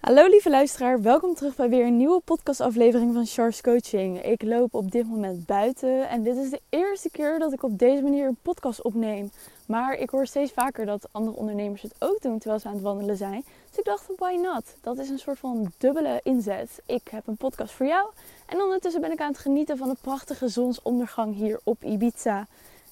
Hallo lieve luisteraar, welkom terug bij weer een nieuwe podcastaflevering van Charles Coaching. Ik loop op dit moment buiten en dit is de eerste keer dat ik op deze manier een podcast opneem. Maar ik hoor steeds vaker dat andere ondernemers het ook doen terwijl ze aan het wandelen zijn. Dus ik dacht, why not? Dat is een soort van dubbele inzet. Ik heb een podcast voor jou en ondertussen ben ik aan het genieten van de prachtige zonsondergang hier op Ibiza.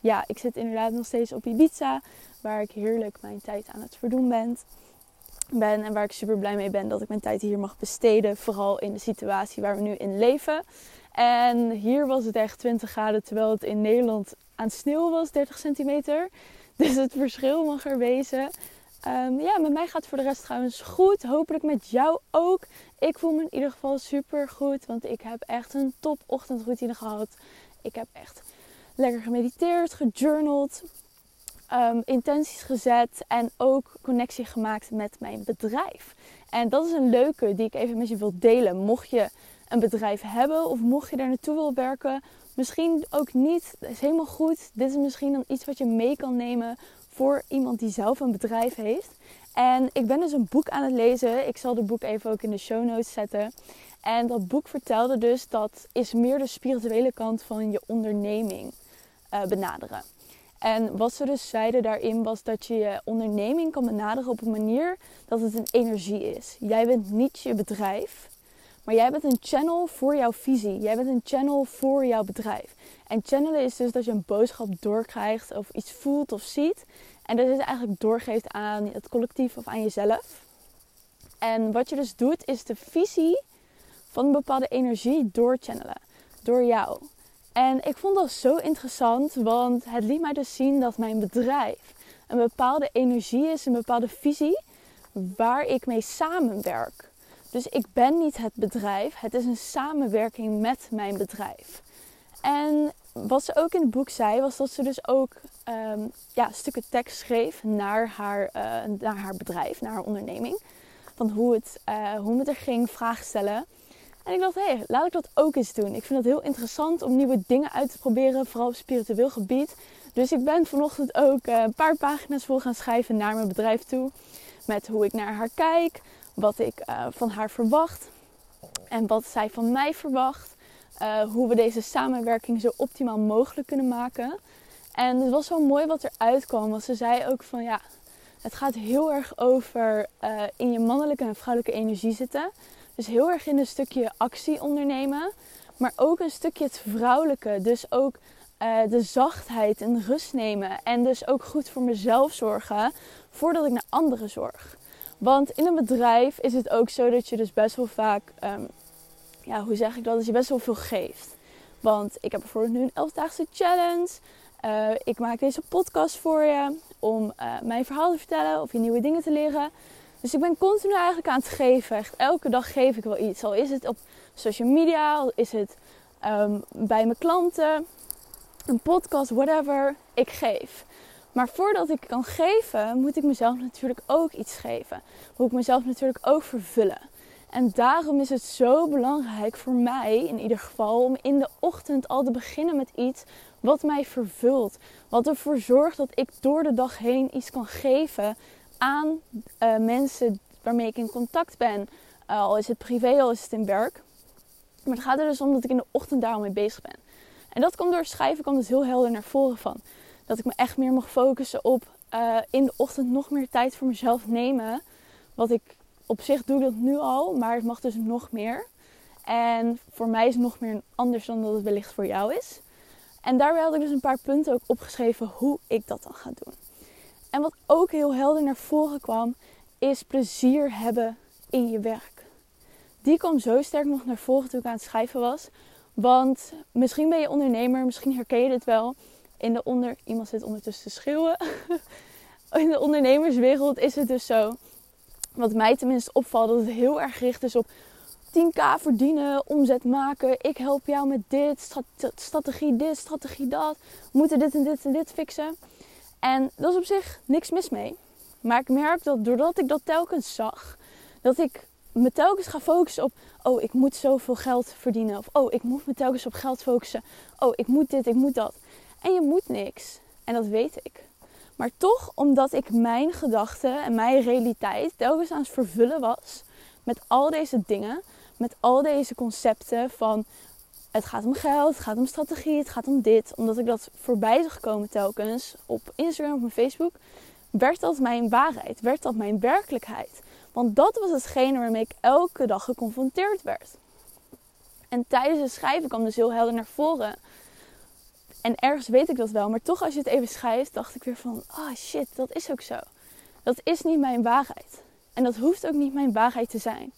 Ja, ik zit inderdaad nog steeds op Ibiza, waar ik heerlijk mijn tijd aan het verdoen ben ben en waar ik super blij mee ben dat ik mijn tijd hier mag besteden. Vooral in de situatie waar we nu in leven. En hier was het echt 20 graden, terwijl het in Nederland aan sneeuw was, 30 centimeter. Dus het verschil mag er wezen. Um, ja, met mij gaat het voor de rest trouwens goed. Hopelijk met jou ook. Ik voel me in ieder geval super goed, want ik heb echt een top ochtendroutine gehad. Ik heb echt lekker gemediteerd, gejournald. Um, intenties gezet en ook connectie gemaakt met mijn bedrijf. En dat is een leuke die ik even met je wil delen. Mocht je een bedrijf hebben of mocht je daar naartoe wil werken, misschien ook niet, dat is helemaal goed. Dit is misschien dan iets wat je mee kan nemen voor iemand die zelf een bedrijf heeft. En ik ben dus een boek aan het lezen. Ik zal de boek even ook in de show notes zetten. En dat boek vertelde dus dat is meer de spirituele kant van je onderneming uh, benaderen. En wat ze dus zeiden daarin was dat je je onderneming kan benaderen op een manier dat het een energie is. Jij bent niet je bedrijf, maar jij bent een channel voor jouw visie. Jij bent een channel voor jouw bedrijf. En channelen is dus dat je een boodschap doorkrijgt of iets voelt of ziet. En dat is eigenlijk doorgeeft aan het collectief of aan jezelf. En wat je dus doet is de visie van een bepaalde energie doorchannelen. Door jou. En ik vond dat zo interessant, want het liet mij dus zien dat mijn bedrijf een bepaalde energie is, een bepaalde visie waar ik mee samenwerk. Dus ik ben niet het bedrijf, het is een samenwerking met mijn bedrijf. En wat ze ook in het boek zei, was dat ze dus ook um, ja, stukken tekst schreef naar haar, uh, naar haar bedrijf, naar haar onderneming. Van hoe het, uh, hoe het er ging, vragen stellen. En ik dacht, hé, hey, laat ik dat ook eens doen. Ik vind het heel interessant om nieuwe dingen uit te proberen, vooral op spiritueel gebied. Dus ik ben vanochtend ook eh, een paar pagina's vol gaan schrijven naar mijn bedrijf toe. Met hoe ik naar haar kijk, wat ik uh, van haar verwacht en wat zij van mij verwacht. Uh, hoe we deze samenwerking zo optimaal mogelijk kunnen maken. En het was wel mooi wat er uitkwam. Want ze zei ook van ja, het gaat heel erg over in je mannelijke en vrouwelijke energie zitten. Dus heel erg in een stukje actie ondernemen. Maar ook een stukje het vrouwelijke. Dus ook uh, de zachtheid en rust nemen. En dus ook goed voor mezelf zorgen voordat ik naar anderen zorg. Want in een bedrijf is het ook zo dat je dus best wel vaak, um, ja, hoe zeg ik dat, dat je best wel veel geeft. Want ik heb bijvoorbeeld nu een 11-daagse challenge. Uh, ik maak deze podcast voor je om uh, mijn verhaal te vertellen of je nieuwe dingen te leren. Dus ik ben continu eigenlijk aan het geven. Elke dag geef ik wel iets. Al is het op social media, al is het um, bij mijn klanten, een podcast, whatever. Ik geef. Maar voordat ik kan geven, moet ik mezelf natuurlijk ook iets geven. Moet ik mezelf natuurlijk ook vervullen. En daarom is het zo belangrijk voor mij, in ieder geval, om in de ochtend al te beginnen met iets wat mij vervult. Wat ervoor zorgt dat ik door de dag heen iets kan geven aan uh, mensen waarmee ik in contact ben. Uh, al is het privé, al is het in werk. Maar het gaat er dus om dat ik in de ochtend daarom mee bezig ben. En dat komt door schrijven, komt dus heel helder naar voren van. Dat ik me echt meer mag focussen op uh, in de ochtend nog meer tijd voor mezelf nemen. Wat ik op zich doe dat nu al, maar het mag dus nog meer. En voor mij is het nog meer anders dan dat het wellicht voor jou is. En daarbij had ik dus een paar punten ook opgeschreven hoe ik dat dan ga doen. En wat ook heel helder naar voren kwam, is plezier hebben in je werk. Die kwam zo sterk nog naar voren toen ik aan het schrijven was. Want misschien ben je ondernemer, misschien herken je dit wel. In de onder... Iemand zit ondertussen te schreeuwen. In de ondernemerswereld is het dus zo. Wat mij tenminste opvalt, dat het heel erg gericht is op 10k verdienen, omzet maken. Ik help jou met dit, strategie dit, strategie dat. We moeten dit en dit en dit fixen. En dat is op zich niks mis mee. Maar ik merk dat doordat ik dat telkens zag, dat ik me telkens ga focussen op, oh, ik moet zoveel geld verdienen. Of, oh, ik moet me telkens op geld focussen. Oh, ik moet dit, ik moet dat. En je moet niks. En dat weet ik. Maar toch, omdat ik mijn gedachten en mijn realiteit telkens aan het vervullen was met al deze dingen, met al deze concepten van het gaat om geld, het gaat om strategie, het gaat om dit. Omdat ik dat voorbij zag komen telkens op Instagram, op mijn Facebook, werd dat mijn waarheid, werd dat mijn werkelijkheid. Want dat was hetgene waarmee ik elke dag geconfronteerd werd. En tijdens het schrijven kwam dus heel helder naar voren. En ergens weet ik dat wel, maar toch als je het even schrijft, dacht ik weer van, ah oh shit, dat is ook zo. Dat is niet mijn waarheid. En dat hoeft ook niet mijn waarheid te zijn.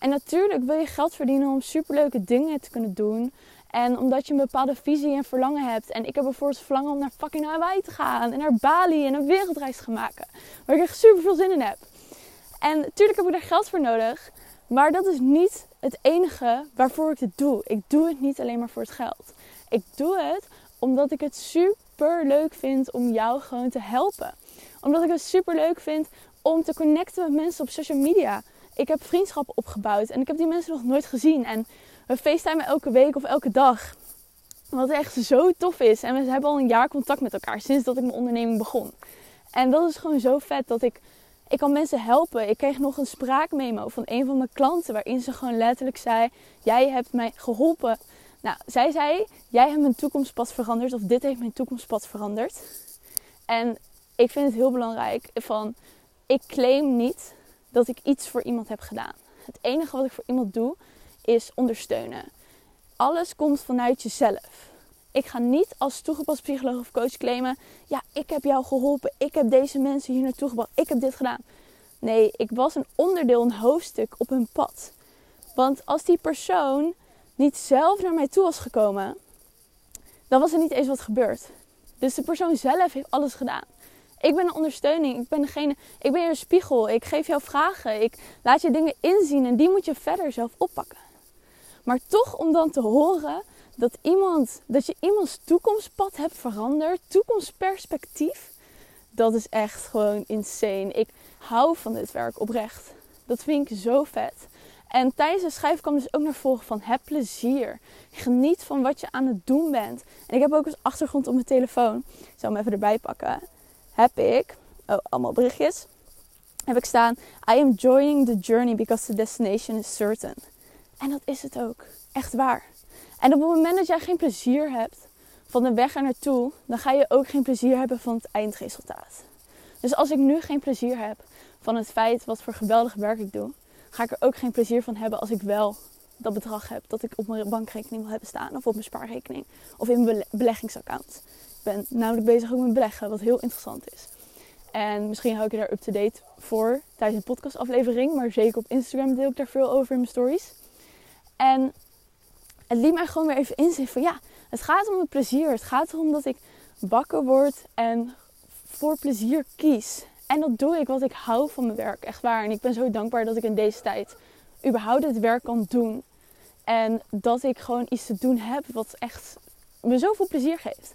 En natuurlijk wil je geld verdienen om superleuke dingen te kunnen doen. En omdat je een bepaalde visie en verlangen hebt. En ik heb bijvoorbeeld verlangen om naar fucking Hawaii te gaan. En naar Bali en een wereldreis te gaan maken. Waar ik echt super veel zin in heb. En natuurlijk heb ik daar geld voor nodig. Maar dat is niet het enige waarvoor ik het doe. Ik doe het niet alleen maar voor het geld. Ik doe het omdat ik het super leuk vind om jou gewoon te helpen. Omdat ik het super leuk vind om te connecten met mensen op social media. Ik heb vriendschappen opgebouwd en ik heb die mensen nog nooit gezien. En we facetimen elke week of elke dag. Wat echt zo tof is. En we hebben al een jaar contact met elkaar sinds dat ik mijn onderneming begon. En dat is gewoon zo vet dat ik ik kan mensen helpen. Ik kreeg nog een spraakmemo van een van mijn klanten waarin ze gewoon letterlijk zei: Jij hebt mij geholpen. Nou, zij zei: Jij hebt mijn toekomstpad veranderd, of dit heeft mijn toekomstpad veranderd. En ik vind het heel belangrijk van: ik claim niet dat ik iets voor iemand heb gedaan. Het enige wat ik voor iemand doe is ondersteunen. Alles komt vanuit jezelf. Ik ga niet als toegepast psycholoog of coach claimen: ja, ik heb jou geholpen, ik heb deze mensen hier naartoe gebracht, ik heb dit gedaan. Nee, ik was een onderdeel, een hoofdstuk op hun pad. Want als die persoon niet zelf naar mij toe was gekomen, dan was er niet eens wat gebeurd. Dus de persoon zelf heeft alles gedaan. Ik ben een ondersteuning. Ik ben degene. Ik ben je spiegel. Ik geef jou vragen. Ik laat je dingen inzien en die moet je verder zelf oppakken. Maar toch om dan te horen dat, iemand, dat je iemands toekomstpad hebt veranderd, toekomstperspectief, dat is echt gewoon insane. Ik hou van dit werk oprecht. Dat vind ik zo vet. En tijdens de schrijf kwam dus ook naar voren van heb plezier. Geniet van wat je aan het doen bent. En ik heb ook als achtergrond op mijn telefoon, ik zal hem even erbij pakken, heb ik, oh allemaal berichtjes, heb ik staan, I am enjoying the journey because the destination is certain. En dat is het ook. Echt waar. En op het moment dat jij geen plezier hebt van de weg er naartoe, dan ga je ook geen plezier hebben van het eindresultaat. Dus als ik nu geen plezier heb van het feit wat voor geweldig werk ik doe, ga ik er ook geen plezier van hebben als ik wel dat bedrag heb dat ik op mijn bankrekening wil hebben staan of op mijn spaarrekening of in mijn beleggingsaccount. Ben namelijk bezig ook met beleggen, wat heel interessant is. En misschien hou ik je daar up-to-date voor tijdens een podcastaflevering, maar zeker op Instagram deel ik daar veel over in mijn stories. En het liet mij gewoon weer even inzien van ja, het gaat om het plezier. Het gaat erom dat ik wakker word en voor plezier kies. En dat doe ik, want ik hou van mijn werk, echt waar. En ik ben zo dankbaar dat ik in deze tijd überhaupt het werk kan doen. En dat ik gewoon iets te doen heb wat echt me zoveel plezier geeft.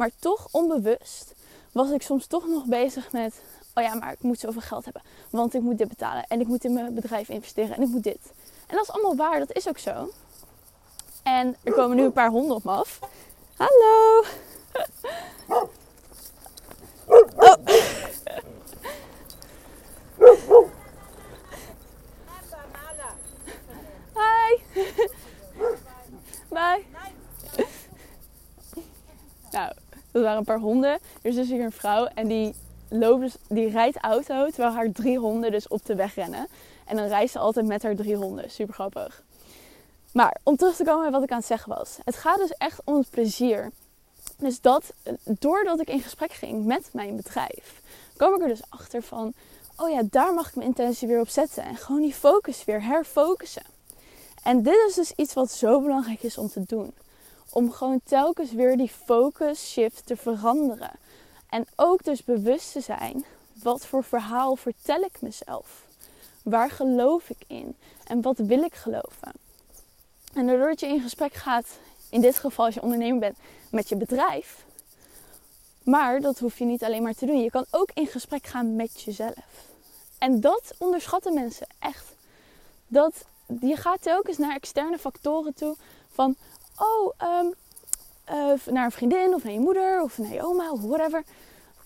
Maar toch onbewust was ik soms toch nog bezig met... Oh ja, maar ik moet zoveel geld hebben. Want ik moet dit betalen. En ik moet in mijn bedrijf investeren. En ik moet dit. En dat is allemaal waar. Dat is ook zo. En er komen nu een paar honden op me af. Hallo! Oh. Hi! Bye! Nou, dat waren een paar honden. Er is dus hier een vrouw en die, loopt dus, die rijdt auto terwijl haar drie honden dus op de weg rennen. En dan reist ze altijd met haar drie honden. Super grappig. Maar om terug te komen bij wat ik aan het zeggen was. Het gaat dus echt om het plezier. Dus dat, doordat ik in gesprek ging met mijn bedrijf, kwam ik er dus achter van, oh ja, daar mag ik mijn intentie weer op zetten. En gewoon die focus weer herfocussen. En dit is dus iets wat zo belangrijk is om te doen. Om gewoon telkens weer die focus shift te veranderen. En ook dus bewust te zijn, wat voor verhaal vertel ik mezelf? Waar geloof ik in? En wat wil ik geloven? En doordat je in gesprek gaat, in dit geval als je ondernemer bent, met je bedrijf. Maar dat hoef je niet alleen maar te doen. Je kan ook in gesprek gaan met jezelf. En dat onderschatten mensen echt. Dat, je gaat telkens naar externe factoren toe. Van, oh, um, naar een vriendin of naar je moeder of naar je oma of whatever.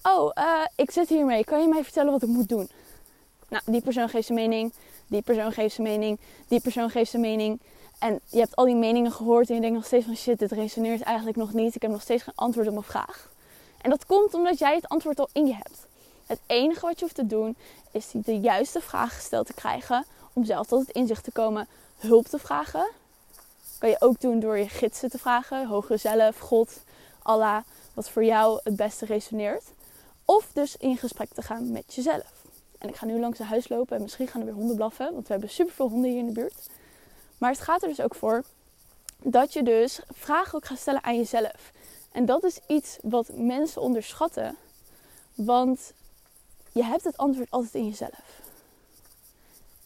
Oh, uh, ik zit hiermee. Kan je mij vertellen wat ik moet doen? Nou, die persoon geeft zijn mening Die persoon geeft zijn mening, die persoon geeft zijn mening. En je hebt al die meningen gehoord en je denkt nog steeds van shit, dit resoneert eigenlijk nog niet. Ik heb nog steeds geen antwoord op mijn vraag. En dat komt omdat jij het antwoord al in je hebt. Het enige wat je hoeft te doen is de juiste vraag gesteld te krijgen om zelf tot het inzicht te komen, hulp te vragen. Kan je ook doen door je gidsen te vragen, hogere zelf, God, Allah, wat voor jou het beste resoneert. Of dus in gesprek te gaan met jezelf. En ik ga nu langs het huis lopen en misschien gaan er weer honden blaffen, want we hebben superveel honden hier in de buurt. Maar het gaat er dus ook voor dat je dus vragen ook gaat stellen aan jezelf. En dat is iets wat mensen onderschatten. Want je hebt het antwoord altijd in jezelf.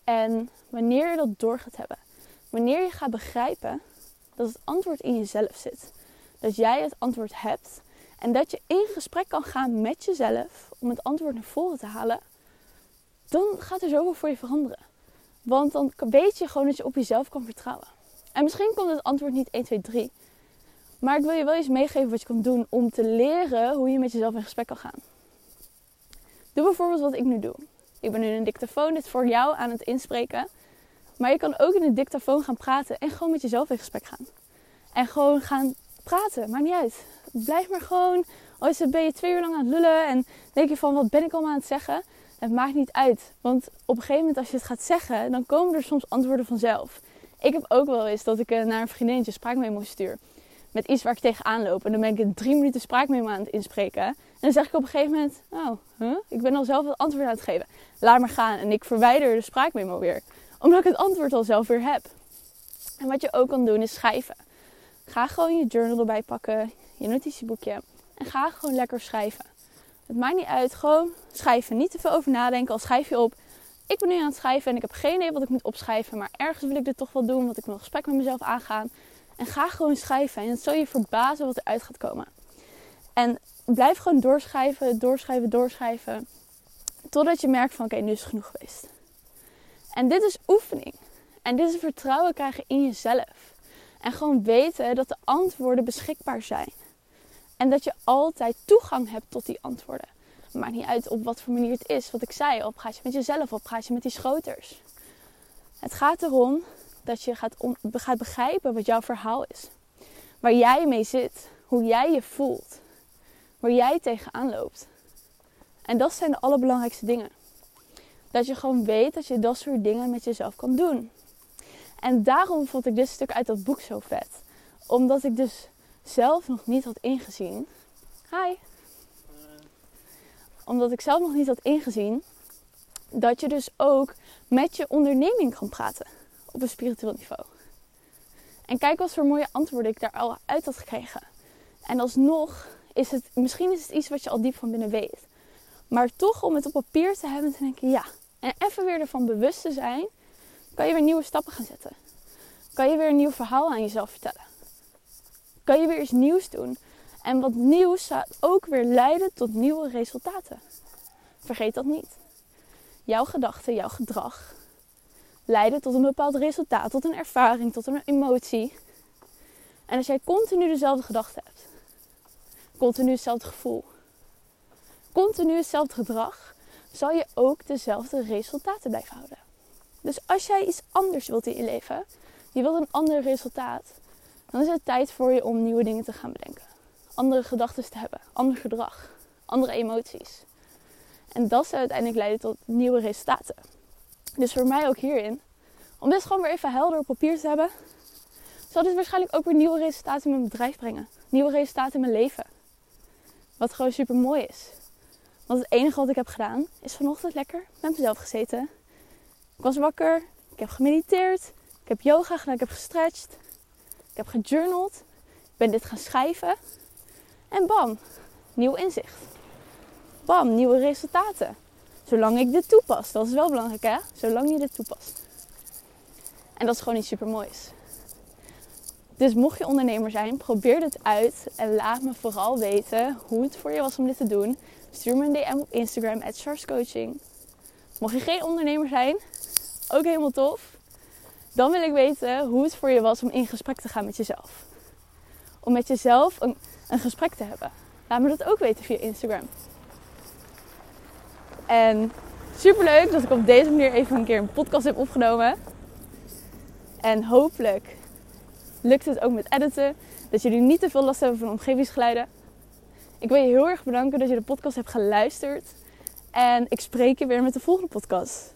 En wanneer je dat door gaat hebben, wanneer je gaat begrijpen dat het antwoord in jezelf zit, dat jij het antwoord hebt en dat je in gesprek kan gaan met jezelf om het antwoord naar voren te halen, dan gaat er zoveel voor je veranderen. Want dan weet je gewoon dat je op jezelf kan vertrouwen. En misschien komt het antwoord niet 1, 2, 3. Maar ik wil je wel eens meegeven wat je kan doen om te leren hoe je met jezelf in gesprek kan gaan. Doe bijvoorbeeld wat ik nu doe. Ik ben nu een dictafoon dit voor jou aan het inspreken. Maar je kan ook in een dictafoon gaan praten en gewoon met jezelf in gesprek gaan. En gewoon gaan praten, maakt niet uit. Blijf maar gewoon, al is het, ben je twee uur lang aan het lullen en denk je van wat ben ik allemaal aan het zeggen. Het maakt niet uit, want op een gegeven moment als je het gaat zeggen, dan komen er soms antwoorden vanzelf. Ik heb ook wel eens dat ik eh, naar een vriendinnetje spraakmemo stuur. Met iets waar ik tegenaan loop. En dan ben ik in drie minuten spraakmemo aan het inspreken. En dan zeg ik op een gegeven moment, oh, ik ben al zelf het antwoord aan het geven. Laat maar gaan. En ik verwijder de spraakmemo weer. Omdat ik het antwoord al zelf weer heb. En wat je ook kan doen is schrijven. Ga gewoon je journal erbij pakken, je notitieboekje. En ga gewoon lekker schrijven. Het maakt niet uit, gewoon schrijven. Niet te veel over nadenken, al schrijf je op. Ik ben nu aan het schrijven en ik heb geen idee wat ik moet opschrijven. Maar ergens wil ik dit toch wel doen, want ik wil een gesprek met mezelf aangaan. En ga gewoon schrijven. En het zal je verbazen wat eruit gaat komen. En blijf gewoon doorschrijven, doorschrijven, doorschrijven. Totdat je merkt van oké, nu is het genoeg geweest. En dit is oefening. En dit is vertrouwen krijgen in jezelf. En gewoon weten dat de antwoorden beschikbaar zijn. En dat je altijd toegang hebt tot die antwoorden. Maakt niet uit op wat voor manier het is. Wat ik zei, op gaat je met jezelf, op gaat je met die schoters. Het gaat erom dat je gaat, gaat begrijpen wat jouw verhaal is. Waar jij mee zit. Hoe jij je voelt. Waar jij tegenaan loopt. En dat zijn de allerbelangrijkste dingen. Dat je gewoon weet dat je dat soort dingen met jezelf kan doen. En daarom vond ik dit stuk uit dat boek zo vet. Omdat ik dus zelf nog niet had ingezien. Hi. Omdat ik zelf nog niet had ingezien dat je dus ook met je onderneming kan praten op een spiritueel niveau. En kijk wat voor mooie antwoorden ik daar al uit had gekregen. En alsnog is het, misschien is het iets wat je al diep van binnen weet. Maar toch om het op papier te hebben en te denken, ja. En even weer ervan bewust te zijn, kan je weer nieuwe stappen gaan zetten. Kan je weer een nieuw verhaal aan jezelf vertellen. Kan je weer iets nieuws doen. En wat nieuws gaat ook weer leiden tot nieuwe resultaten. Vergeet dat niet. Jouw gedachten, jouw gedrag leiden tot een bepaald resultaat, tot een ervaring, tot een emotie. En als jij continu dezelfde gedachten hebt, continu hetzelfde gevoel, continu hetzelfde gedrag, zal je ook dezelfde resultaten blijven houden. Dus als jij iets anders wilt in je leven, je wilt een ander resultaat, dan is het tijd voor je om nieuwe dingen te gaan bedenken. Andere gedachten te hebben, ander gedrag, andere emoties. En dat zal uiteindelijk leiden tot nieuwe resultaten. Dus voor mij ook hierin, om dit gewoon weer even helder op papier te hebben, zal dit waarschijnlijk ook weer nieuwe resultaten in mijn bedrijf brengen. Nieuwe resultaten in mijn leven. Wat gewoon super mooi is. Want het enige wat ik heb gedaan, is vanochtend lekker met mezelf gezeten. Ik was wakker, ik heb gemediteerd, ik heb yoga gedaan, ik heb gestretched, ik heb gejournald, ik ben dit gaan schrijven. En bam, nieuw inzicht. Bam, nieuwe resultaten. Zolang ik dit toepas. Dat is wel belangrijk hè. Zolang je dit toepast. En dat is gewoon iets super moois. Dus mocht je ondernemer zijn, probeer dit uit. En laat me vooral weten hoe het voor je was om dit te doen. Stuur me een DM op Instagram, at. Mocht je geen ondernemer zijn, ook helemaal tof. Dan wil ik weten hoe het voor je was om in gesprek te gaan met jezelf. Om met jezelf een, een gesprek te hebben. Laat me dat ook weten via Instagram. En Super leuk dat ik op deze manier even een keer een podcast heb opgenomen. En hopelijk lukt het ook met editen. Dat jullie niet te veel last hebben van omgevingsgeluiden. Ik wil je heel erg bedanken dat je de podcast hebt geluisterd. En ik spreek je weer met de volgende podcast.